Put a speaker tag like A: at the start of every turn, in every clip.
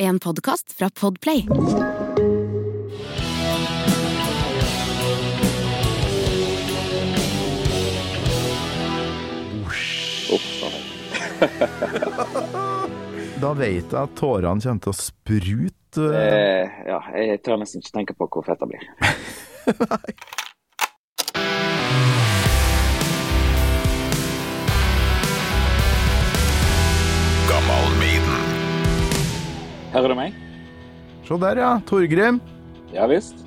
A: En podkast fra Podplay.
B: Da vet jeg at tårene kommer til å sprute.
C: Eh, ja, jeg tør nesten ikke tenke på hvor fett det blir. Hører du meg?
B: Se der, ja. Torgrim.
C: Ja visst.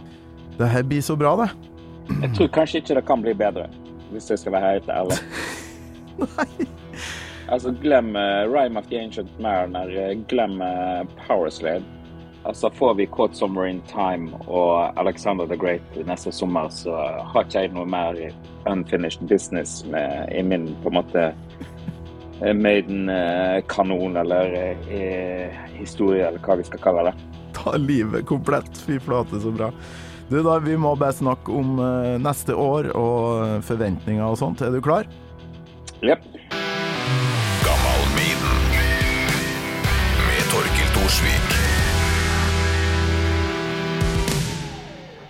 B: Det her blir så bra, det.
C: Jeg tror kanskje ikke det kan bli bedre, hvis jeg skal være helt ærlig.
B: Nei.
C: Altså, glem uh, Rime of the Ancient Mariner, uh, glem uh, Powerslade. Altså, får vi Caught Summer in Time og Alexander the Great neste sommer, så har ikke jeg noe mer unfinished business med, i min på en måte eh, Maiden-kanon eller eh, historie, eller hva vi skal kalle det.
B: Ta livet komplett. Fy flate, så bra. Du, da, Vi må bare snakke om eh, neste år og forventninger og sånt. Er du klar?
C: Jepp.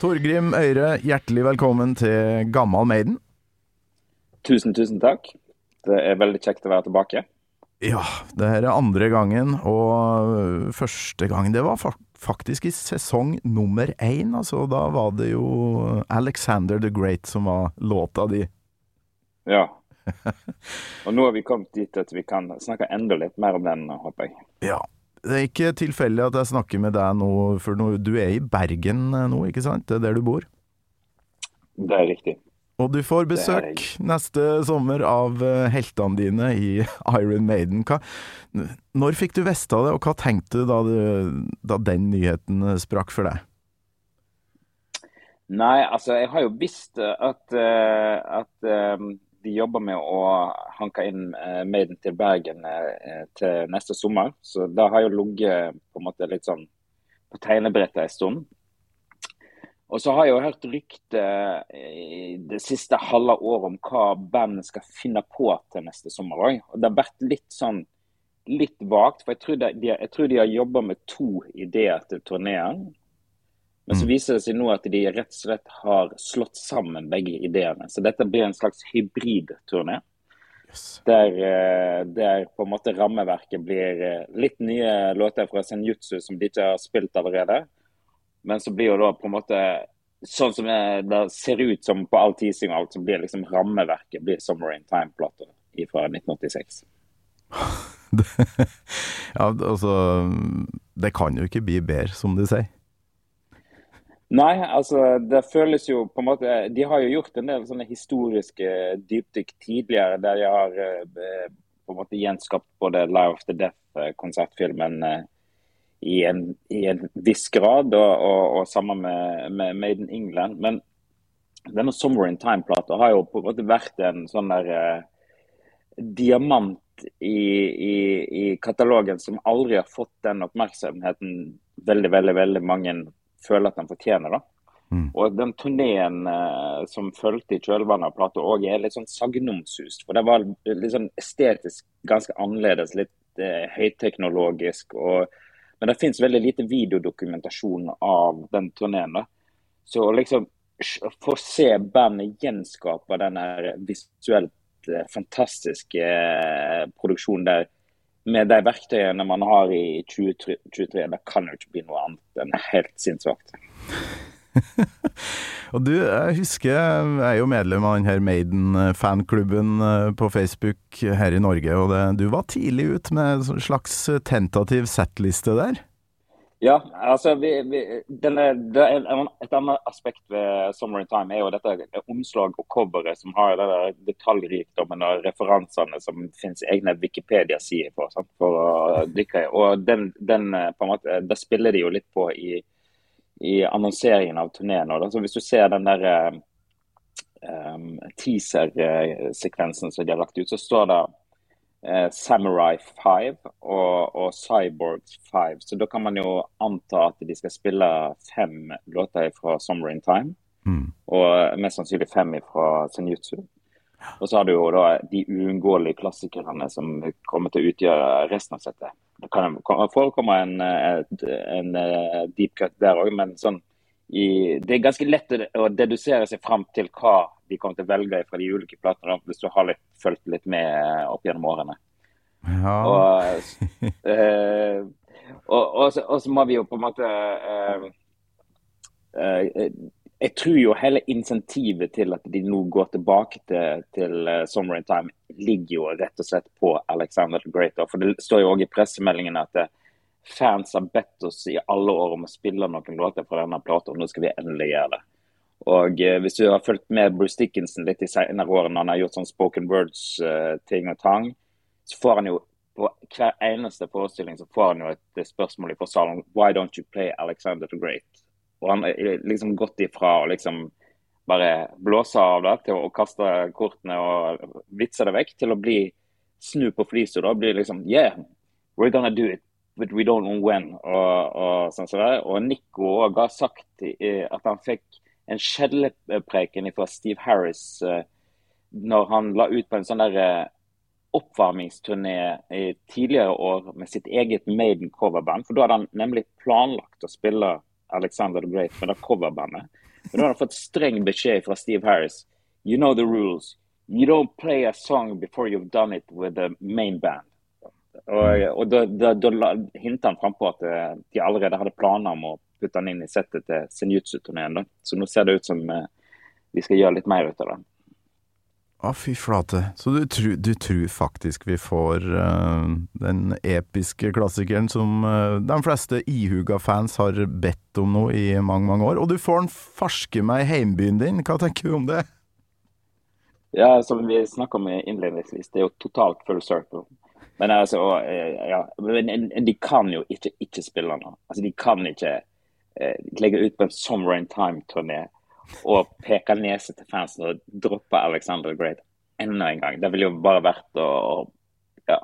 B: Torgrim Øyre, hjertelig velkommen til Gammal Maiden.
C: Tusen, tusen takk. Det er veldig kjekt å være tilbake.
B: Ja, det her er andre gangen, og første gang det var faktisk i sesong nummer én. Altså, da var det jo Alexander the Great som var låta di.
C: Ja. Og nå har vi kommet dit at vi kan snakke enda litt mer om den, håper jeg.
B: Ja. Det er ikke tilfeldig at jeg snakker med deg nå, for du er i Bergen eh, nå, ikke sant? Det er der du bor?
C: Det er riktig.
B: Og du får besøk neste sommer av eh, heltene dine i Iron Maiden. Hva, når fikk du av det, og hva tenkte du da, du da den nyheten eh, sprakk for deg?
C: Nei, altså jeg har jo visst eh, at, at de jobber med å hanke inn Maiden til Bergen til neste sommer. Så det har jo ligget på en måte litt sånn på tegnebrettet en stund. Og så har jeg jo hørt rykte det siste halve året om hva bandet skal finne på til neste sommer òg. Og det har vært litt sånn litt vagt. For jeg tror de, jeg tror de har jobba med to ideer til turneen. Men så viser det seg nå at de rett og slett har slått sammen begge ideene. Så dette blir en slags hybridturné. Der, eh, der på en måte rammeverket blir eh, litt nye låter fra Senjutsu som de ikke har spilt allerede. Men så blir jo da på en måte Sånn som det, ser ut som på all teasing og alt, så blir liksom rammeverket blir Summer in Time-plata fra 1986.
B: Ja, altså Det kan jo ikke bli bedre, som du sier.
C: Nei, altså det føles jo på en måte De har jo gjort en del sånne historiske dypdykk tidligere, der de har eh, på en måte gjenskapt både Live of the Death-konsertfilmen eh, i, en, i en viss grad, og, og, og sammen med, med Made in England. Men denne Summer in Time-plata har jo på en måte vært en sånn der eh, diamant i, i, i katalogen som aldri har fått den oppmerksomheten veldig, veldig, veldig mange føler at den fortjener. da.
B: Mm.
C: Og den turneen eh, som fulgte i kjølvannet av plata òg, er litt sånn sagnomsust. For det var litt sånn estetisk ganske annerledes, litt eh, høyteknologisk. Og, men det finnes veldig lite videodokumentasjon av den turneen. Så liksom få se bandet gjenskape den visuelt eh, fantastiske eh, produksjonen der med de verktøyene man har i 2023, det kan jo ikke bli noe annet enn helt sinnssvakt.
B: Og du, jeg husker jeg er jo medlem av denne Maiden-fanklubben eh, på Facebook her i Norge, og det, du var tidlig ut med en sånn slags tentativ settliste der.
C: Ja, altså vi, vi, denne, det er Et annet aspekt ved Summer in Time er jo dette omslag og coveret som har der detaljrikdommen og referansene som finnes egne Wikipedia-sider for. For å dykke i. Og den, den eh, på en måte, det spiller de jo litt på i, i annonseringen av turneen. Hvis du ser den der um, teaser-sekvensen som de har lagt ut, så står det uh, Samurai 5 og, og Cyborgs 5. Så da kan man jo anta at de skal spille fem låter fra Summer in Time.
B: Mm.
C: Og mest sannsynlig fem fra Senjutsu. Og så har du jo da de uunngåelige klassikerne som kommer til å utgjøre resten av settet. Kan forekomme en, en, en deep cut der òg, men sånn i, det er ganske lett å dedusere seg fram til hva de kommer til å velge fra de ulike platene, hvis du har litt, fulgt litt med opp gjennom årene.
B: Ja.
C: Og, øh, og, og, så, og, så, må vi jo på en måte øh, eh, Jeg tror jo hele insentivet til at de nå går tilbake til, til uh, Summer in Time, ligger jo rett og slett på Alexander the Great. For det står jo òg i pressemeldingen at uh, fans har bedt oss i alle år om å spille noen låter fra denne plata, og nå skal vi endelig gjøre det. Og uh, Hvis du har fulgt med Bruce Dickinson litt i senere årene, han har gjort sånn spoken words-ting og tang, så får han jo på hver eneste forestilling så får han jo et spørsmål fra salen Why don't you play Alexander the Great? Og han har liksom gått ifra å liksom bare blåse av det til å kaste kortene og vitse det vekk, til å bli snu på flisa og bli liksom Yeah, we're gonna do it, but we don't know when. Og, og sånn så der. Og Nico òg har sagt at han fikk en skjellepreken fra Steve Harris uh, når han la ut på en sånn der uh, oppvarmingsturné tidligere år med sitt eget Maiden coverband. For da hadde han nemlig planlagt å spille Alexander the Great med det coverbandet. Men da har han fått streng beskjed fra Steve Harris. You know the rules. You don't play a song before you've done it with the main band. Og, og da, da, da hintet han frampå at eh, de allerede hadde planer om å putte han inn i settet til Senjutsu-turneen. Så nå ser det ut som uh, vi skal gjøre litt mer ut av det.
B: Å, fy flate. Så du, tru, du, tror faktisk vi får uh, den episke klassikeren som uh, de fleste ihuga fans har bedt om nå i mange, mange år. Og du får den farske meg i heimbyen din. Hva tenker du om det?
C: Ja, som vi snakka om innledningsvis, det er jo totalt full circle. Men altså, eh, ja, men de kan jo ikke ikke spille nå. Altså, de kan ikke uh, legge ut på en Summer in Time-turné og peker nese til fansen og dropper Alexander Great enda en gang. Det ville jo bare vært å ja,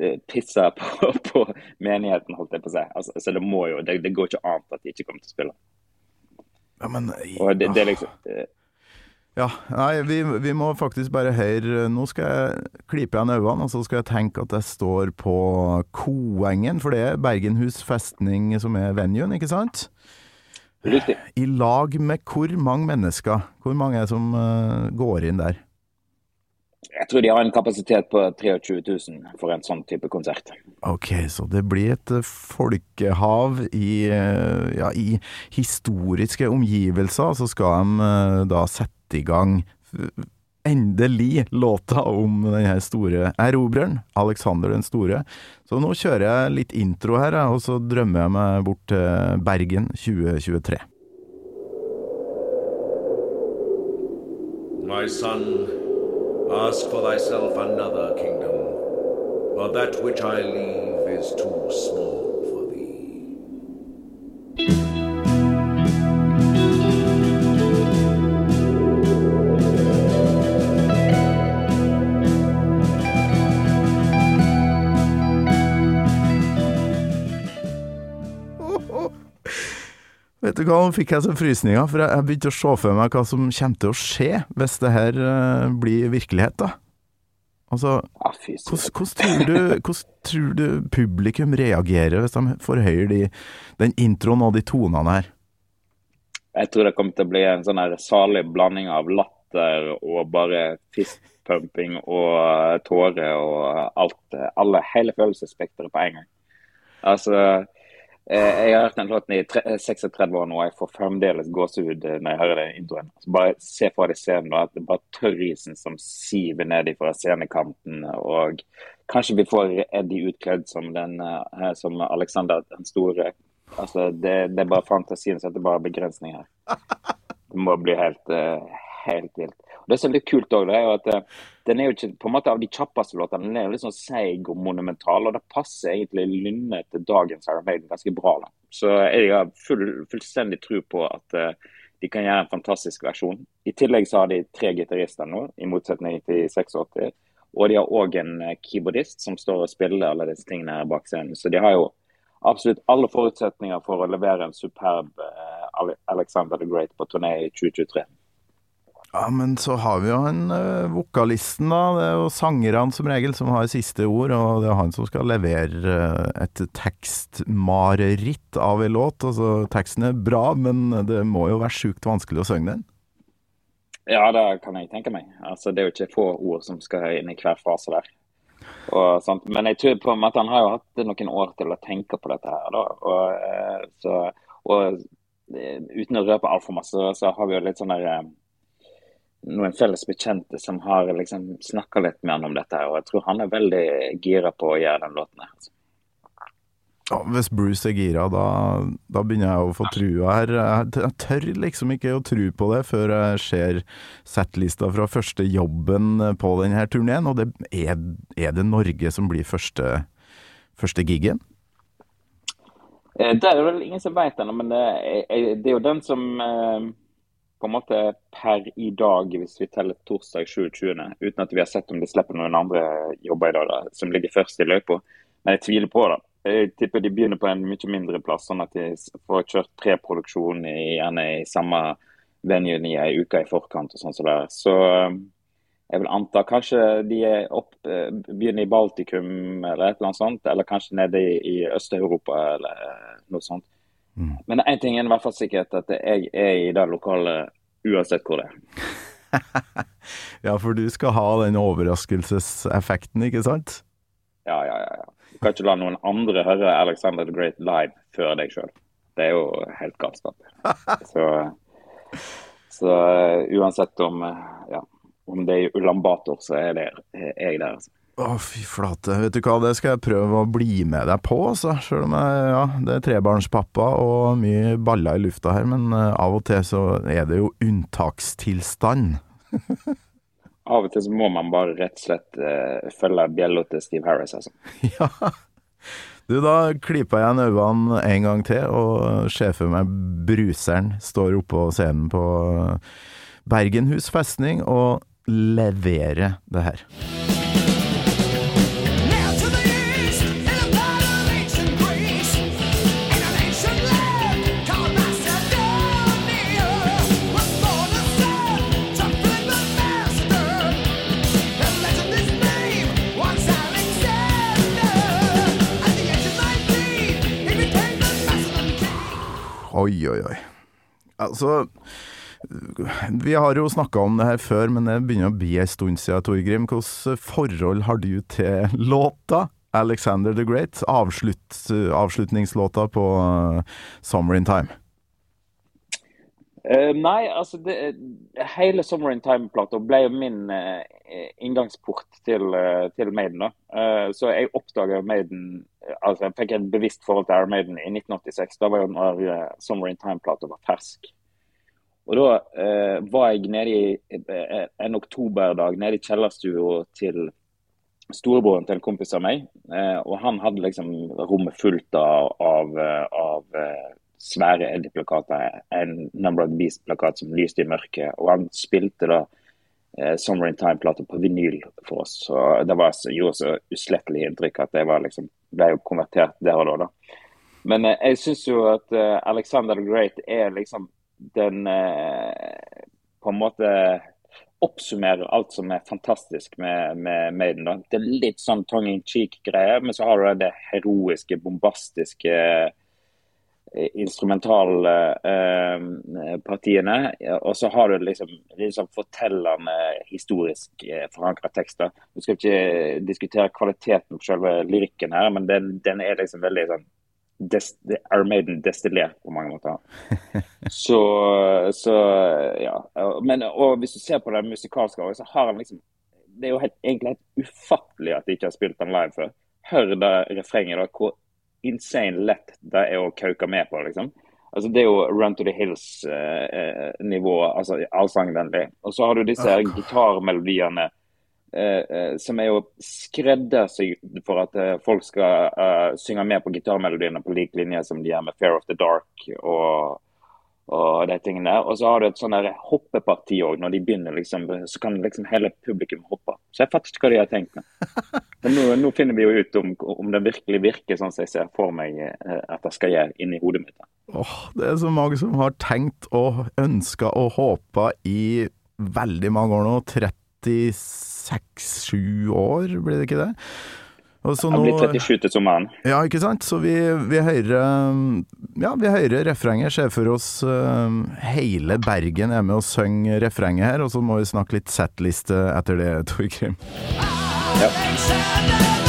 C: eh, pisse på, på, menigheten, holdt jeg på å si. Altså, så det må jo, det, det, går ikke annet at de ikke kommer til å spille.
B: Ja, men
C: og det, det liksom det,
B: ja, nei, vi, vi, må faktisk bare høre Nå skal jeg klype igjen øynene, og så skal jeg tenke at jeg står på Koengen, for det er Bergenhus festning som er venuen, ikke sant?
C: Riktig.
B: I lag med hvor mange mennesker? Hvor mange er det som uh, går inn der?
C: Jeg tror de har en kapasitet på 23 000 for en sånn type konsert.
B: Ok, så det blir et eh, folkehav i, uh, ja, i historiske omgivelser. Så skal de da sette i gang endelig låta om denne store erobreren, Alexander den store. Så nå kjører jeg litt intro her, og så drømmer jeg meg bort til Bergen 2023.
D: My son, ask for thyself another kingdom, for that which I leave is too small
B: Vet du hva, nå fikk jeg så frysninger, for jeg begynte å se for meg hva som kommer til å skje hvis det her uh, blir virkelighet, da. Altså, hvordan, tror du, tror du, publikum reagerer hvis de forhøyer de, den introen og de tonene her?
C: Jeg tror det kommer til å bli en sånn her salig blanding av latter og bare fistpumping og tårer og alt. Alle, hele følelsesspekteret på en gang. Altså Eh, jeg har hørt den låten i 36 eh, år nå, og jeg får fremdeles gåsehud eh, når jeg hører den introen. Så bare se for deg scenen, at det er bare tørrisen som siver ned fra scenekanten. Og kanskje vi får Eddie utkledd som, den, som Alexander den store. Altså, det, det, er bare fantasien setter bare begrensninger. Det må bli helt, helt vilt. Og det som er litt kult òg, er jo at eh, den er jo ikke på en måte av de kjappeste låtene. Den er litt sånn seig og monumental, og det passer egentlig lynnet til dagens Iron Maiden ganske bra. da. Så jeg har full, fullstendig tro på at uh, de kan gjøre en fantastisk versjon. I tillegg så har de tre gitarister nå, i motsetning til 86. Og de har òg en eh, keyboardist som står og spiller alle disse tingene her bak scenen. Så de har jo absolutt alle forutsetninger for å levere en superb uh, Alexander the Great på turné i 2023.
B: Ja, men så har vi jo han uh, vokalisten, da. Det er jo sangerne som regel som har siste ord, og det er han som skal levere uh, et tekstmareritt av en låt. Altså, teksten er bra, men det må jo være sjukt vanskelig å synge den.
C: Ja, det kan jeg tenke meg. Altså, det er jo ikke få ord som skal inn i hver frase der. Og. Men jeg tror på en måte han har jo hatt noen år til å tenke på dette her. Da. Og, uh, så, og eh, uten å røpe altfor masse, så har vi jo litt sånn der eh, noen felles bekjente som har liksom snakka litt med han om dette. her, Og jeg tror han er veldig gira på å gjøre den låten. her. Altså.
B: Ja, hvis Bruce er gira, da, da begynner jeg å få trua her. Jeg, tør liksom ikke å tro på det før jeg ser settlista fra første jobben på denne turneen. Og det er, er det Norge som blir første, første gigen?
C: Eh, Det er det vel ingen som vet ennå, men det er, det er jo den som eh, på en måte per i dag, hvis vi teller torsdag 27., uten at vi har sett om de slipper noen andre jobber i dag, da, som ligger først i løypa. Men jeg tviler på det. Jeg tipper de begynner på en mye mindre plass, sånn at de får kjørt preproduksjon i, gjerne i samme venue i ei uke i forkant. og sånn som det er. Så eh, jeg vil anta kanskje de er opp, eh, begynner i Baltikum eller et eller annet sånt, eller kanskje nede i, i Øst-Europa eller eh, noe sånt.
B: Mm.
C: Men én ting er i hvert fall sikkert, at jeg er i det lokalet uansett hvor det er.
B: Ja, for du skal ha den overraskelseseffekten, ikke sant?
C: Ja, ja, ja. ja. Du kan ikke la noen andre høre Alexander the Great live før deg sjøl. Det er jo helt galskap. Så, så eh, uansett om, eh, ja, om det er i Ulan Bator, så er, det, jeg der. Altså.
B: Å, fy flate. Vet du hva, det skal jeg prøve å bli med deg på, altså. Sjøl om jeg, ja, det er trebarnspappa og mye baller i lufta her, men eh, av og til så er det jo unntakstilstand.
C: Av og til så må man bare rett og slett uh, følge bjella til Steve Harris. Altså.
B: Ja. Du, da klyper jeg igjen øynene en gang til og sjefen med meg bruseren står oppå scenen på Bergenhus festning og leverer det her. Oi, oi, oi. Altså Vi har jo snakka om det her før, men det begynner å bli en stund siden, Torgrim. Hvilket forhold har du til låta? Alexander the Great, avslutt, avslutningslåta på uh, Summer in Time.
C: Eh, nei, altså det, Hele Summer in Time-plata ble jo min uh, inngangsport til, uh, til Maiden. da. Eh, så jeg oppdaga Maiden altså Jeg fikk et bevisst forhold til Air Maiden i 1986. Da var jo når eh, Summer in Time-plata var fersk. Og Da eh, var jeg nede i eh, en oktoberdag nede i kjellerstua til storebroren til en kompis av meg. Eh, og han hadde liksom rommet fullt av, av, eh, av eh, svære Eddie-plakater. En Number of Beast-plakat som lyste i mørket. Og han spilte da eh, Summer in Time-plater på vinyl for oss. Og det var så, gjorde så uslettelig inntrykk at jeg var liksom, ble jo konvertert der og da. da. Men eh, jeg syns jo at eh, Alexander the Great er liksom den eh, På en måte oppsummerer alt som er fantastisk med, med Maiden. da. Det er litt sånn tongue in cheek-greie, men så har du det heroiske, bombastiske eh, instrumentale eh. Og så har du liksom, liksom fortellende, historisk eh, forankra tekster. Vi skal ikke diskutere kvaliteten på selve lyrikken her, men den, den er liksom veldig sånn des, er Maiden destillert på mange måter. Så, så ja. Men og hvis du ser på den musikalske, så har han liksom Det er jo helt, egentlig helt ufattelig at de ikke har spilt den live før. Hør det refrenget, da. Hvor insane lett det er å kauke med på, liksom. Altså Det er jo Run to the Hills-nivå, altså allsangvennlig. Og så har du disse her gitarmelodiene eh, eh, som er jo skreddersydd for at eh, folk skal eh, synge med på gitarmelodiene på lik linje som de gjør med Fair of the Dark og, og de tingene. Og så har du et sånn hoppeparti òg, når de begynner, liksom, så kan liksom hele publikum hoppe. Så jeg fatter ikke hva de har tenkt med. Men nå, nå finner vi jo ut om, om det virkelig virker sånn som jeg ser for meg eh, at det skal gjøre inni hodet mitt.
B: Åh, det er så mange som har tenkt og ønska og håpa i veldig mange år nå. 36-7 år, blir det ikke det? Og så
C: Han
B: nå-
C: blir 37 til sommeren.
B: Ja, ikke sant? Så vi, vi hører Ja, vi hører refrenget. Ser for oss uh, hele Bergen er med og synger refrenget her, og så må vi snakke litt settliste etter det, Torgrim.
E: Alexander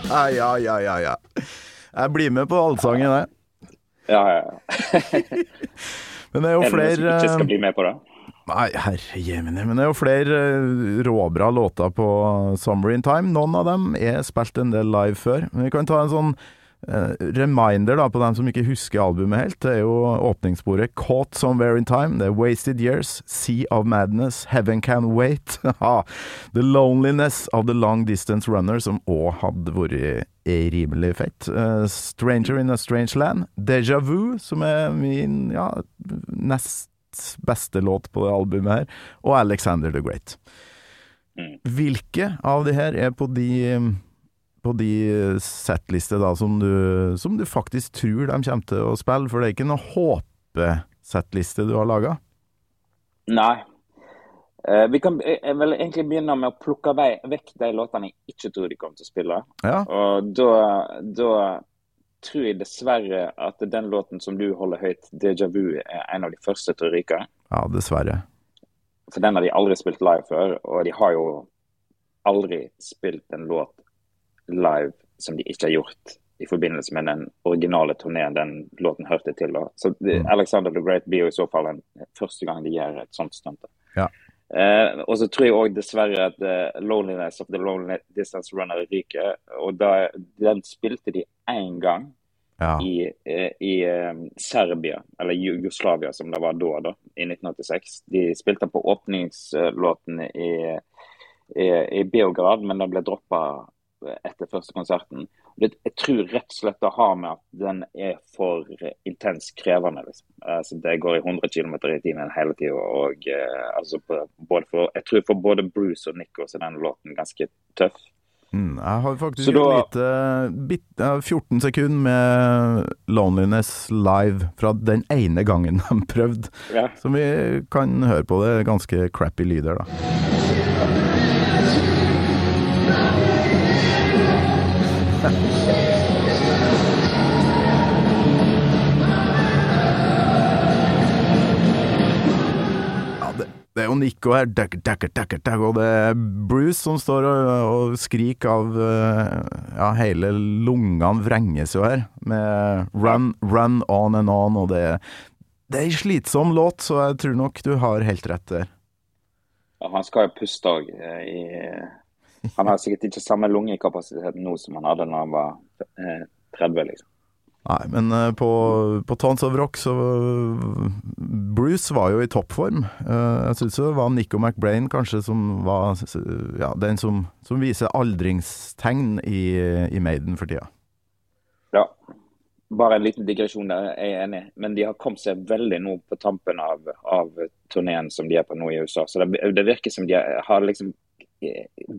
B: ja, ja, ja, ja. Jeg blir med på allsangen, jeg.
C: Ja, ja, ja.
B: Men det er jo
C: Er det noen som
B: flere
C: ikke skal
B: eh,
C: bli med på det?
B: Nei, herre jemini. Men det er jo flere eh, råbra låter på Summer in Time. Noen av dem er spilt en del live før. Men vi kan ta en sånn eh, reminder da, på dem som ikke husker albumet helt. Det er jo åpningssporet Caught Somewhere in Time. Det er Wasted Years, Sea of Madness, Heaven Can Wait. The Loneliness of the Long Distance Runner, som òg hadde vært rimelig fett. Eh, Stranger in a Strange Land. Deja Vu, som er min ja, nest beste låt på det albumet her. Og Alexander the Great.
C: Mm.
B: Hvilke av de her er på de på de settlister da, som du, som du faktisk tror de kommer til å spille, for det er ikke noe håpesettliste du har laga?
C: Nei. Eh, vi kan eh, jeg vil egentlig begynne med å plukke vei, vekk de låtene jeg ikke tror de kommer til å spille.
B: Ja.
C: Og da, da tror jeg dessverre at den låten som du holder høyt, 'Deja Vu', er en av de første til å ryke.
B: ja, dessverre.
C: For den har de aldri spilt live før, og de har jo aldri spilt en låt live som de ikke har gjort i forbindelse med den originale turneen den låten hørte til. Da. Så det, Alexander the Great blir jo i så fall den første gang de gjør et sånt stunt.
B: Ja.
C: Eh, og så tror jeg òg dessverre at uh, 'Loneliness of the Lonely Distance Runner' ryker. Og da, den spilte de én gang
B: Ja.
C: i, eh, i um, Serbia, eller Jugoslavia som det var da, da, i 1986. De spilte på åpningslåten i, i, i Beograd, men den ble droppa etter første konserten. Det, jeg tror rett og slett det har med at den er for intens krevende. Liksom. Altså, det går i 100 km i timen hele tida. Og eh, altså, både for, jeg tror for både Bruce og Nico så er den låten ganske tøff.
B: Mm, jeg har faktisk
C: Så
B: et
C: da-
B: lite bit, ja, 14 sekunder med Loneliness live fra den ene gangen de prøvde,
C: Ja.
B: som vi kan høre på. Det ganske crappy lyder, da. Det, er jo Nico her, dakker, dakker, dakker, og det er Bruce som står og, og skriker av eh, Ja, hele lungene vrenges jo her, med run, run on and on, og det, det er en slitsom låt, så jeg tror nok du har helt rett der.
C: Ja, han skal jo puste òg. Han har sikkert ikke samme lungekapasitet nå som han hadde da han var eh, 30, liksom.
B: Nei, men eh, på, på Tons of Rock så Bruce var jo i toppform. Eh, jeg syns det var Nico McBrain kanskje som var ja, den som, som viser aldringstegn i, i Maiden for tida.
C: Ja. Bare en liten digresjon der, jeg er enig. Men de har kommet seg veldig nå på tampen av, av turneen som de er på nå i USA. Så det, det virker som de har liksom eh,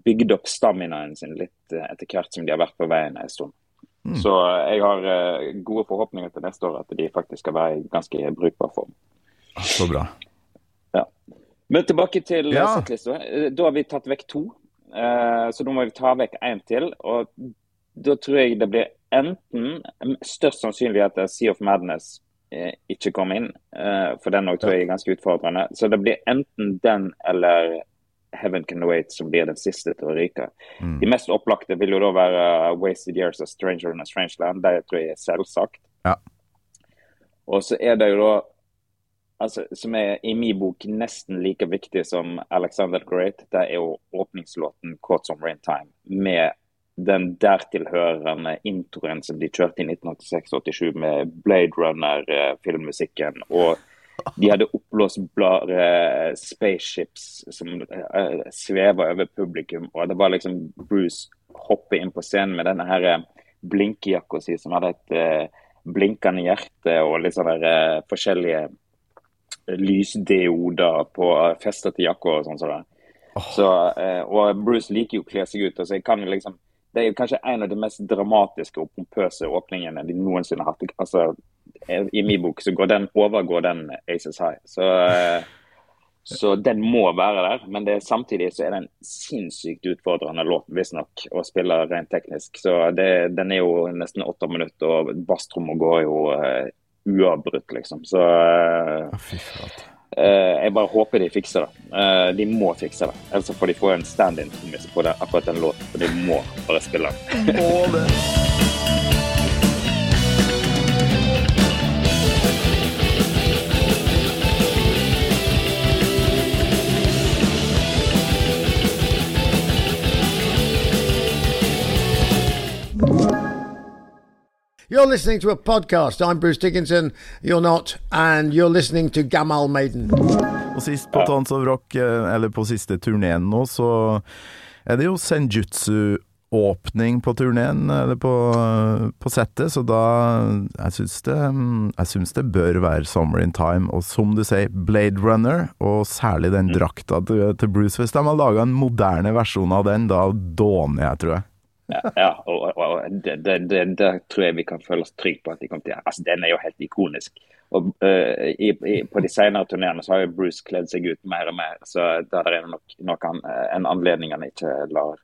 C: bygd opp staminaen sin litt eh, etter hvert som de har vært på veien en stund.
B: Mm.
C: Så jeg har eh, gode forhåpninger til neste år at de faktisk skal være i ganske brukbar form.
B: Så bra.
C: Men tilbake til
B: Ja.
C: ja. settlista. Eh, Da har vi tatt vekk to. Eh, så nå må vi ta vekk én til. Og da tror jeg det blir enten Størst sannsynlig at Sea of Madness eh, ikke kommer inn. Eh, for den òg tror jeg er ganske utfordrende. Så det blir enten den eller Heaven Can Wait som blir den siste til å ryke.
B: Mm.
C: De mest opplagte vil jo da være Wasted Years of Stranger in a Strange Land. Det tror jeg er selvsagt.
B: Ja.
C: Og så er det jo da altså, som er i min bok nesten like viktig som Alexander the Great, det er jo åpningslåten 'Caught Somewhere in Time'. Med den dertilhørende introen som de kjørte i 1986-87 med Blade Runner-filmmusikken. Og de hadde oppblåsbare spaceships som uh, svever over publikum. Og det var liksom Bruce hoppe inn på scenen med denne her eh, blinkejakka si som hadde et eh, blinkende hjerte og litt sånne der, eh, forskjellige lysdioder på festa til jakka og sånn. som. Så, eh, og Bruce liker jo å kle seg ut. og så jeg kan jo liksom, Det er kanskje en av de mest dramatiske og pompøse åpningene de noensinne har hatt. Altså, eh, I min bok så går den, overgår den Aces High. Så, eh, så den må være der. Men det, samtidig så er det en sinnssykt utfordrende låt, visstnok, å spille rent teknisk. Så det, den er jo nesten åtte minutter, og basstromma går jo uh, uavbrutt, liksom. Så
B: uh.
C: Eh, jeg bare håper de fikser det. Eh, de må fikse det. Ellers så får de få en stand-in-trommis på det, akkurat den låten. For de må bare spille den.
F: You're listening to a podcast. I'm Bruce Dickinson. You're not, and you're listening to Gamal Maiden.
B: Og sist på Tons of Rock, eh, eller på siste turneen nå, så er det jo Senjutsu-åpning på turneen, eller på, på settet, så da Jeg syns det, jeg syns det bør være Summer in Time, og som du sier, Blade Runner, og særlig den drakta til, til Bruce. Hvis de har laga en moderne versjon av den, da dåner jeg, tror jeg.
C: Ja, og, og, og det, det, det, det tror jeg vi kan føle oss trygge på at de kommer til. Altså, den er jo helt ikonisk. Og uh, i, i, På de senere turneene så har jo Bruce kledd seg ut mer og mer, så der er det nok, nok han, eh, en anledning han ikke lar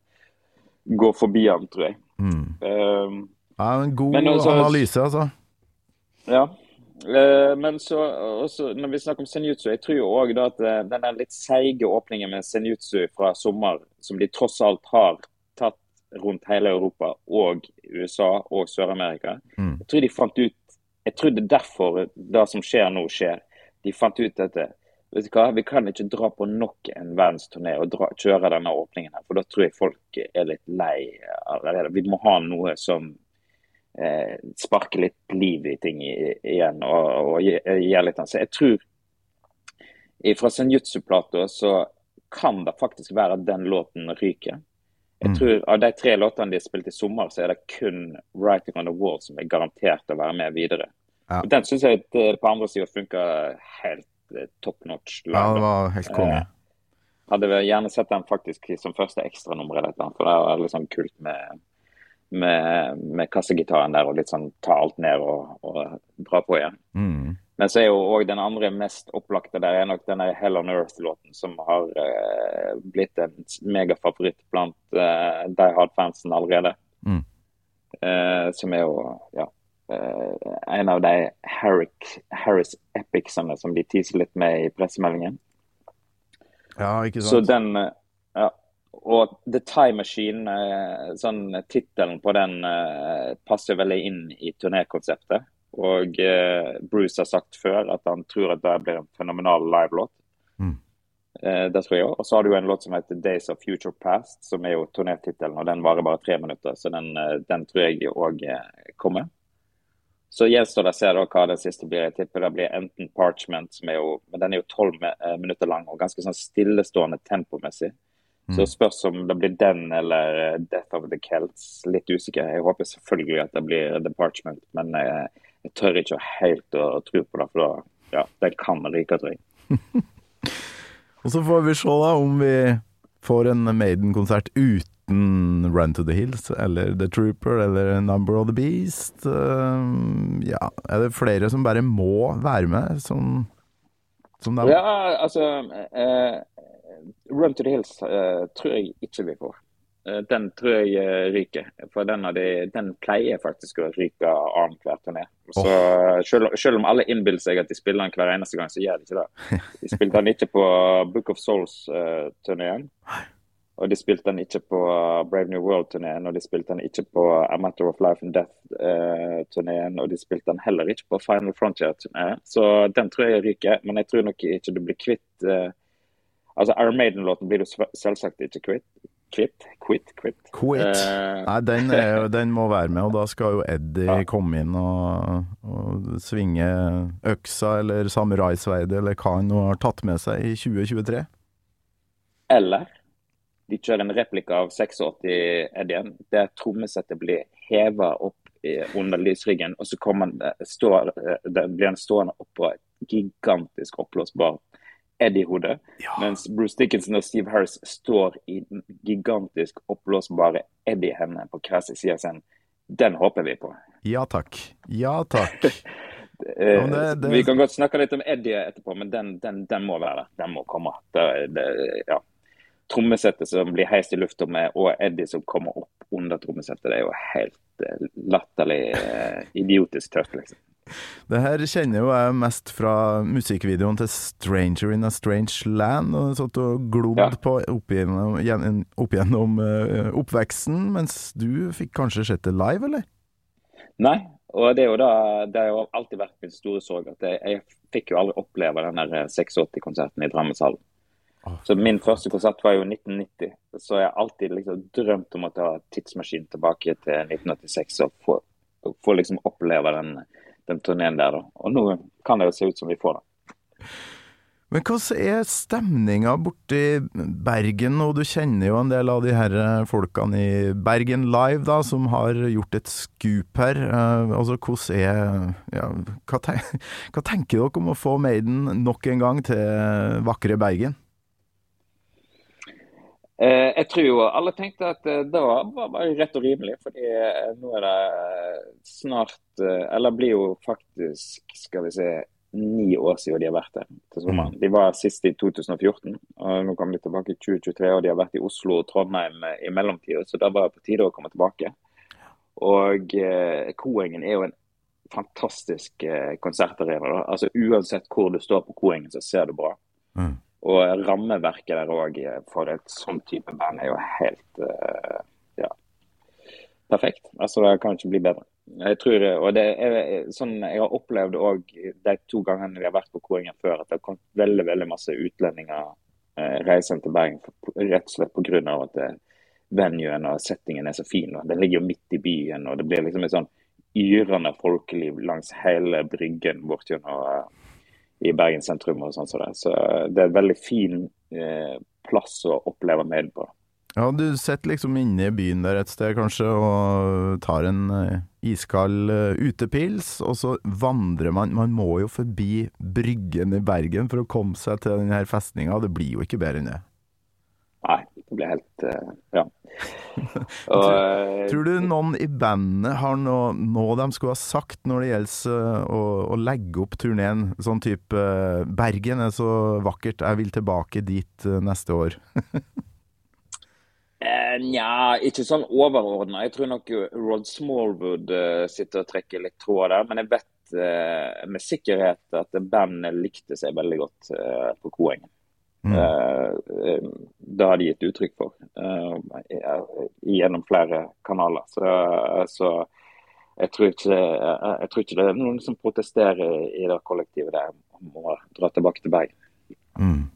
C: gå forbi ham, tror jeg. Eh,
B: Ja, en god
C: også-
B: analyse, altså.
C: Ja. Eh, men så også, når vi snakker om senjutsu, jeg tror jo òg at den litt seige åpningen med senjutsu fra sommer, som de tross alt har rundt hele Europa og USA og Sør-Amerika,
B: Mm.
C: jeg tror de fant ut Jeg tror det er derfor det som skjer nå, skjer. De fant ut dette. Vet du hva, Vi kan ikke dra på nok en verdensturné og dra, kjøre denne åpningen her, for da tror jeg folk er litt lei allerede. Vi må ha noe som eh, sparke litt liv i ting igjen og, og gi- gjøre litt. Så jeg tror fra Senjutsu-plata så kan det faktisk være at den låten ryker. Jeg tror Av de tre låtene de har spilt i sommer, så er det kun 'Writing on the Wall' som er garantert å være med videre.
B: Ja.
C: Den syns jeg eh, på andre sida funka helt eh, top notch.
B: Ja, det var helt konge.
C: Eh, Hadde vel gjerne sett den faktisk som første ekstranummer, eller noe, for det er litt sånn kult med, med, med kassegitaren der og litt sånn ta alt ned og, og dra på igjen.
B: Mm.
C: Men så er jo òg den andre mest opplagte der er nok denne Hell on Earth-låten, som har eh, blitt en megafavoritt blant eh, Die Hard-fansen allerede.
B: Mm.
C: Eh, som er jo ja, eh, en av de Harrick, Harris epicsene som de teaser litt med i pressemeldingen.
B: Ja, ikke sant.
C: Så den ja. Og The Time Machine, eh, sånn tittelen på den eh, passer veldig inn i turnérkonseptet. Og eh, Bruce har sagt før at han tror at det blir en fenomenal livelåt.
B: Mm.
C: Eh, det tror jeg òg. Og så har du en låt som heter 'Days of Future Past', som er jo turnétittelen, og den varer bare tre minutter. Så den, eh, den tror jeg òg kommer. Så gjenstår det å se hva den siste blir. Jeg tipper det blir enten Parchment, som er jo Men den er jo tolv minutter lang og ganske sånn stillestående tempomessig. Så spørs om det blir den eller Death of the Celts. Litt usikker. Jeg håper selvfølgelig at det blir The Parchment, men eh, jeg tør ikke helt å tro på det, for da ja, det kan ryke, tror jeg.
B: Og så får vi se da om vi får en Maiden-konsert uten Run to the Hills, eller The Trooper, eller Number of the Beast. Uh, ja, er det flere som bare må være med, som, som dem?
C: Ja, altså uh, Run to the Hills uh, tror jeg ikke vi får. Eh, den tror jeg eh, ryker. For den, de, den pleier faktisk å ryke annenhver turné. Så selv, selv om alle innbiller seg at de spiller den hver eneste gang, så gjør de ikke det. De spilte den ikke på Book of Souls-turneen. og de spilte den ikke på Brave New World-turneen, og de spilte den ikke på A Matter of Life and Death-turneen, og de spilte den heller ikke på Final Frontier-turneen. Så den tror jeg ryker, men jeg tror nok ikke du blir kvitt eh, Altså, Iron Maiden-låten blir du selvsagt ikke kvitt. Kvitt? Quit? Quit?
B: Quit.
C: Uh,
B: Nei, den, er, den må være med, og da skal jo Eddie
C: Ja.
B: komme inn og, og svinge øksa eller samuraisverdet eller hva han nå har tatt med seg i 2023.
C: Eller de kjører en replika av 86-Eddien, der trommesettet blir heva opp under lysryggen, og så han, eh, står, eh, blir han stående oppå et gigantisk oppblåsbar Eddie-hode. Mens Bruce Dickinson og Steve Harris står i den gigantisk oppblåsbare Eddie-hendene på hver sin side av scenen. Den håper vi på.
B: Ja takk. Ja takk.
C: Eh,
B: Ja, det- det-
C: Vi kan godt snakke litt om Eddie etterpå, men den, den, den må være der. Den må komme. Det, det, ja. Trommesettet som blir heist i lufta med, og Eddie som kommer opp under trommesettet, det er jo helt eh, latterlig eh, idiotisk tøft, liksom.
B: Det her kjenner jo jeg mest fra musikkvideoen til 'Stranger in a Strange Land'. og Satt og glodd
C: Ja.
B: på opp gjennom, opp gjennom eh, oppveksten, mens du fikk kanskje sett det live, eller?
C: Nei, og det er jo da Det har jo alltid vært min store sorg at jeg, jeg fikk jo aldri oppleve den der 86-konserten i Drammenshallen. Så min første konsert var jo 1990, så jeg har alltid liksom drømt om å ta tidsmaskinen tilbake til 1986 og få, få liksom oppleve den, den turneen der. da. Og nå kan det jo se ut som vi får det.
B: Men hvordan er stemninga borti Bergen og Du kjenner jo en del av de her eh, folkene i Bergen Live, da, som har gjort et skup her. Eh, altså, hvordan er ja, hva, tenker, hva tenker dere om å få Maiden nok en gang til vakre Bergen?
C: Eh, jeg tror jo alle tenkte at eh, det var bare rett og rimelig, fordi eh, nå er det snart Eller blir jo faktisk, skal vi se, ni år siden de har vært der til sommeren. De var sist i 2014, og nå kommer de tilbake i 2023. Og de har vært i Oslo og Trondheim i mellomtida, så da var det på tide å komme tilbake. Og eh, Koengen er jo en fantastisk eh, konsertarena. da. Altså Uansett hvor du står på Koengen, så ser du bra. Og rammeverket der òg for et sånn type band er jo helt eh, ja, perfekt. Altså Det kan ikke bli bedre. Jeg tror, og det er sånn Jeg har opplevd òg de to gangene vi har vært på koringen før, at det har kommet veldig veldig masse utlendinger eh, reisende til Bergen rett og slett pga. at det, venuen og settingen er så fin. Og den ligger jo midt i byen, og det blir liksom et sånn yrende folkeliv langs hele Bryggen bortgjennom eh, i Bergen sentrum og sånn som det. Så det er en veldig fin eh, plass å oppleve med på.
B: Ja, du sitter liksom inne i byen der et sted kanskje og tar en eh, iskald eh, utepils, og så vandrer man Man må jo forbi Bryggen i Bergen for å komme seg til denne festninga. Det blir jo ikke bedre enn det.
C: Blir helt eh, Ja. Og, tror,
B: Tror du noen i bandet har noe, noe de skulle ha sagt når det gjelder eh, å, å legge opp turneen? Sånn type eh, 'Bergen er så vakkert, jeg vil tilbake dit eh, neste år'.
C: Eh, Nja, ikke sånn overordna. Jeg tror nok Rod Smallwood eh, sitter og trekker litt tråd der. Men jeg vet eh, med sikkerhet at bandet likte seg veldig godt eh, på Koengen.
B: Mm.
C: Eh, eh, det har de gitt uttrykk for uh, gjennom flere kanaler. Så, så jeg, tror ikke, jeg, jeg tror ikke det er noen som protesterer i det kollektivet der om å dra tilbake til Bergen.
B: Mm.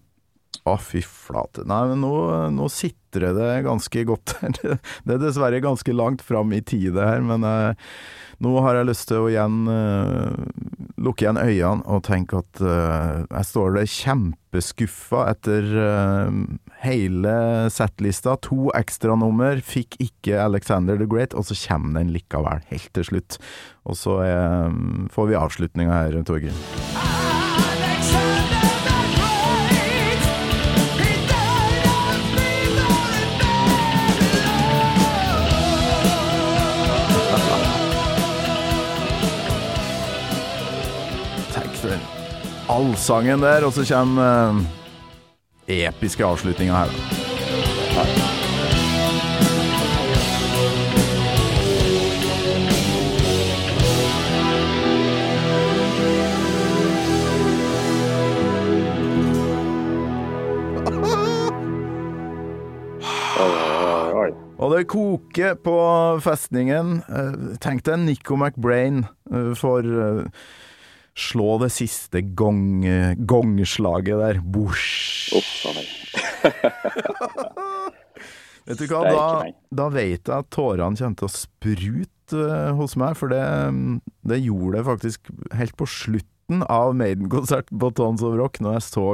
B: Å, fy flate. Nei, men nå, nå sitrer det ganske godt her. Det, er dessverre ganske langt fram i tid, det her, men eh, nå har jeg lyst til å igjen eh, lukke igjen øynene og tenke at eh, jeg står der kjempeskuffa etter eh, hele settlista. To ekstranummer fikk ikke Alexander the Great, og så kommer den likevel, helt til slutt. Og så eh, får vi avslutninga her, Torgrim. Allsangen der, og så kommer eh, episke avslutninga her. Og det koker på festningen. Eh, Tenk deg Nico McBrain eh, får eh, slå det siste gong, gongslaget der.
C: Bosh!
B: Vet du hva, da, da vet jeg at tårene kommer til å sprute eh, hos meg, for det, det gjorde det faktisk helt på slutten av Maiden-konserten på Tons of Rock, når jeg så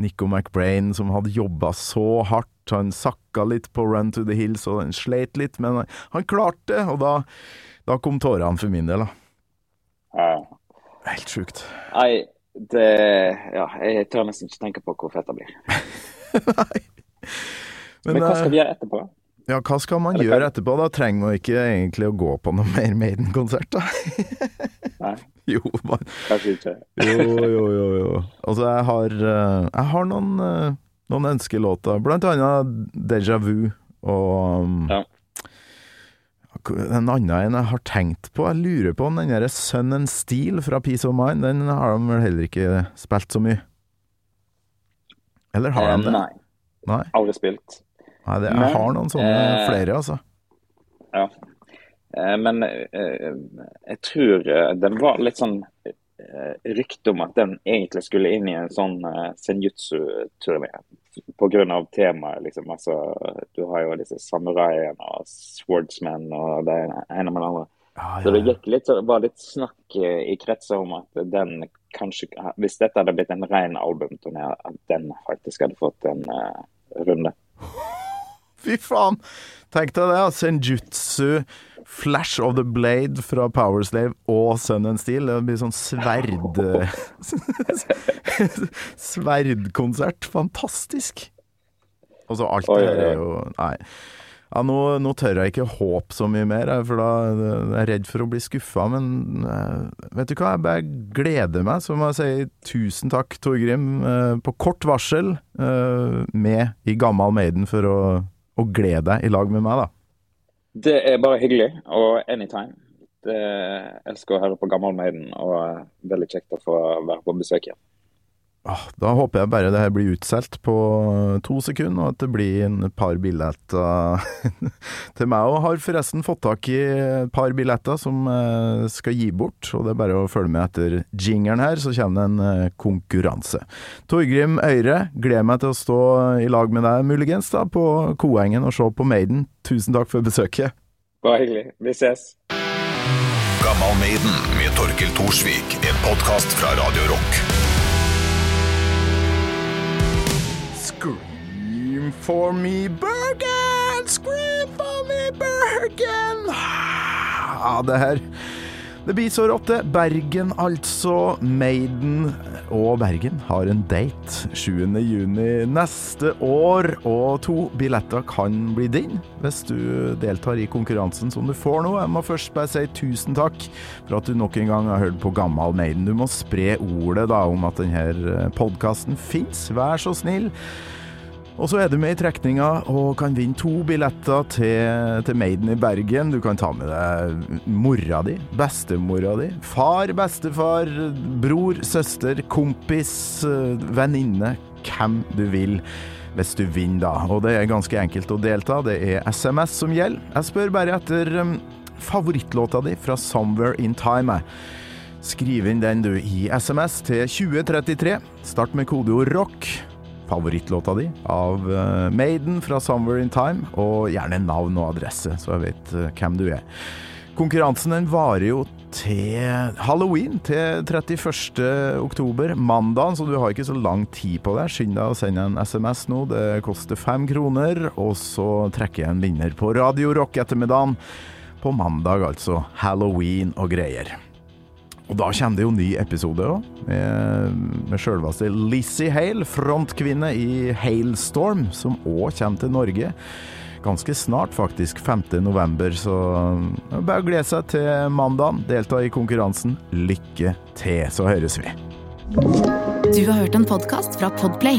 B: Nico McBrain, som hadde jobba så hardt. Han sakka litt på Run to the Hills, og han sleit litt, men han klarte det, og da, da kom tårene for min del, da. Helt sjukt.
C: Nei, Det Ja, jeg tør nesten ikke tenke på hvor fett det blir.
B: Men,
C: Men hva skal
B: eh,
C: vi gjøre etterpå?
B: ja, hva skal man
C: Eller
B: gjøre etterpå? Da trenger man ikke egentlig å gå på noe mer Maiden-konsert, da.
C: Nei,
B: jo, man,
C: kanskje ikke.
B: jo, jo, jo, jo. Altså, jeg har, eh, jeg har noen, eh, noen ønskelåter, blant annet Deja Vu og um,
C: Ja.
B: En annen enn jeg har tenkt på, jeg lurer på om den der Sun and Steel fra Peace of Mind, den har de vel heller ikke spilt så mye? Eller har
C: Eh,
B: de det?
C: Nei,
B: Nei.
C: aldri spilt.
B: Nei det, jeg
C: Men,
B: har noen sånne
C: eh,
B: flere, altså.
C: Ja. Eh, Men eh, jeg tror eh, den var litt sånn eh, rykte om at den egentlig skulle inn i en sånn eh, senjutsu-turné. Av temaet, liksom. Altså, du har jo disse samuraiene og swordsmen og det ene med det andre.
B: Ja,
C: Så det gikk litt, var litt snakk i kretser om at den kanskje Hvis dette hadde blitt en ren albumturné, at den faktisk hadde fått en uh, runde.
B: Fy faen! Tenk deg det, ja. Senjutsu, Flash of the Blade fra Powerslave og Sun and Steel. Det blir sånn sverd... Sverdkonsert. Fantastisk. Og så alt det
C: oi.
B: er jo Nei. Ja, nå, nå tør jeg ikke håpe så mye mer, for da jeg er redd for å bli skuffa. Men eh, vet du hva, jeg bare gleder meg. Så må jeg si tusen takk, Torgrim, eh, på kort varsel eh, med i Gammal Maiden for å, å glede deg i lag med meg, da.
C: Det er bare hyggelig, og anytime. Det jeg elsker å høre på Gammal Maiden, og eh, veldig kjekt å få være på besøk igjen.
B: Ah, Da håper jeg bare det her blir utsolgt på to sekunder, og at det blir en par billetter til meg òg. Har forresten fått tak i et par billetter som jeg skal gi bort, og det er bare å følge med etter jingeren her, så kommer det en eh, konkurranse. Torgrim Øyre, gleder meg til å stå i lag med deg muligens da på Koengen og se på Maiden. Tusen takk for besøket.
C: Bare hyggelig. Vi ses.
G: Gammal Maiden med Torkel Thorsvik. En podkast fra Radio Rock.
B: Scream for me, Bergen! Scream for me, Bergen! Ja, det her Det blir så rått, det. Bergen, altså. Maiden og Bergen har en date 7. juni neste år, og to billetter kan bli din hvis du deltar i konkurransen som du får nå. Jeg må først bare si tusen takk for at du nok en gang har hørt på Gammal Maiden. Du må spre ordet da om at denne podkasten fins. Vær så snill. Og så er du med i trekninga og kan vinne to billetter til, til Maiden i Bergen. Du kan ta med deg mora di, bestemora di, far, bestefar, bror, søster, kompis, venninne. Hvem du vil. Hvis du vinner, da. Og det er ganske enkelt å delta. Det er SMS som gjelder. Jeg spør bare etter um, favorittlåta di fra Somewhere in Time. Skriv inn den du i SMS til 2033. Start med kodeord rock favorittlåta di av eh, Maiden fra Somewhere in Time, og gjerne navn og adresse, så jeg vet eh, hvem du er. Konkurransen den varer jo til halloween, til 31. oktober, mandag, så du har ikke så lang tid på deg. Skynd deg å sende en SMS nå, det koster fem kroner, og så trekker jeg en vinner på Radio Rock ettermiddagen. På mandag, altså. Halloween og greier. Og da kommer det jo ny episode òg, med, med sjølveste Lizzie Hale, frontkvinne i Hailstorm, som òg kommer til Norge. Ganske snart, faktisk. 5. november, så bare å glede seg til mandag. Delta i konkurransen. Lykke til, så høres vi.
A: Du har hørt en podkast fra Podplay.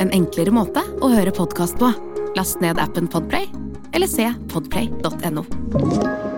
A: En enklere måte å høre podkast på. Last ned appen Podplay, eller se podplay.no.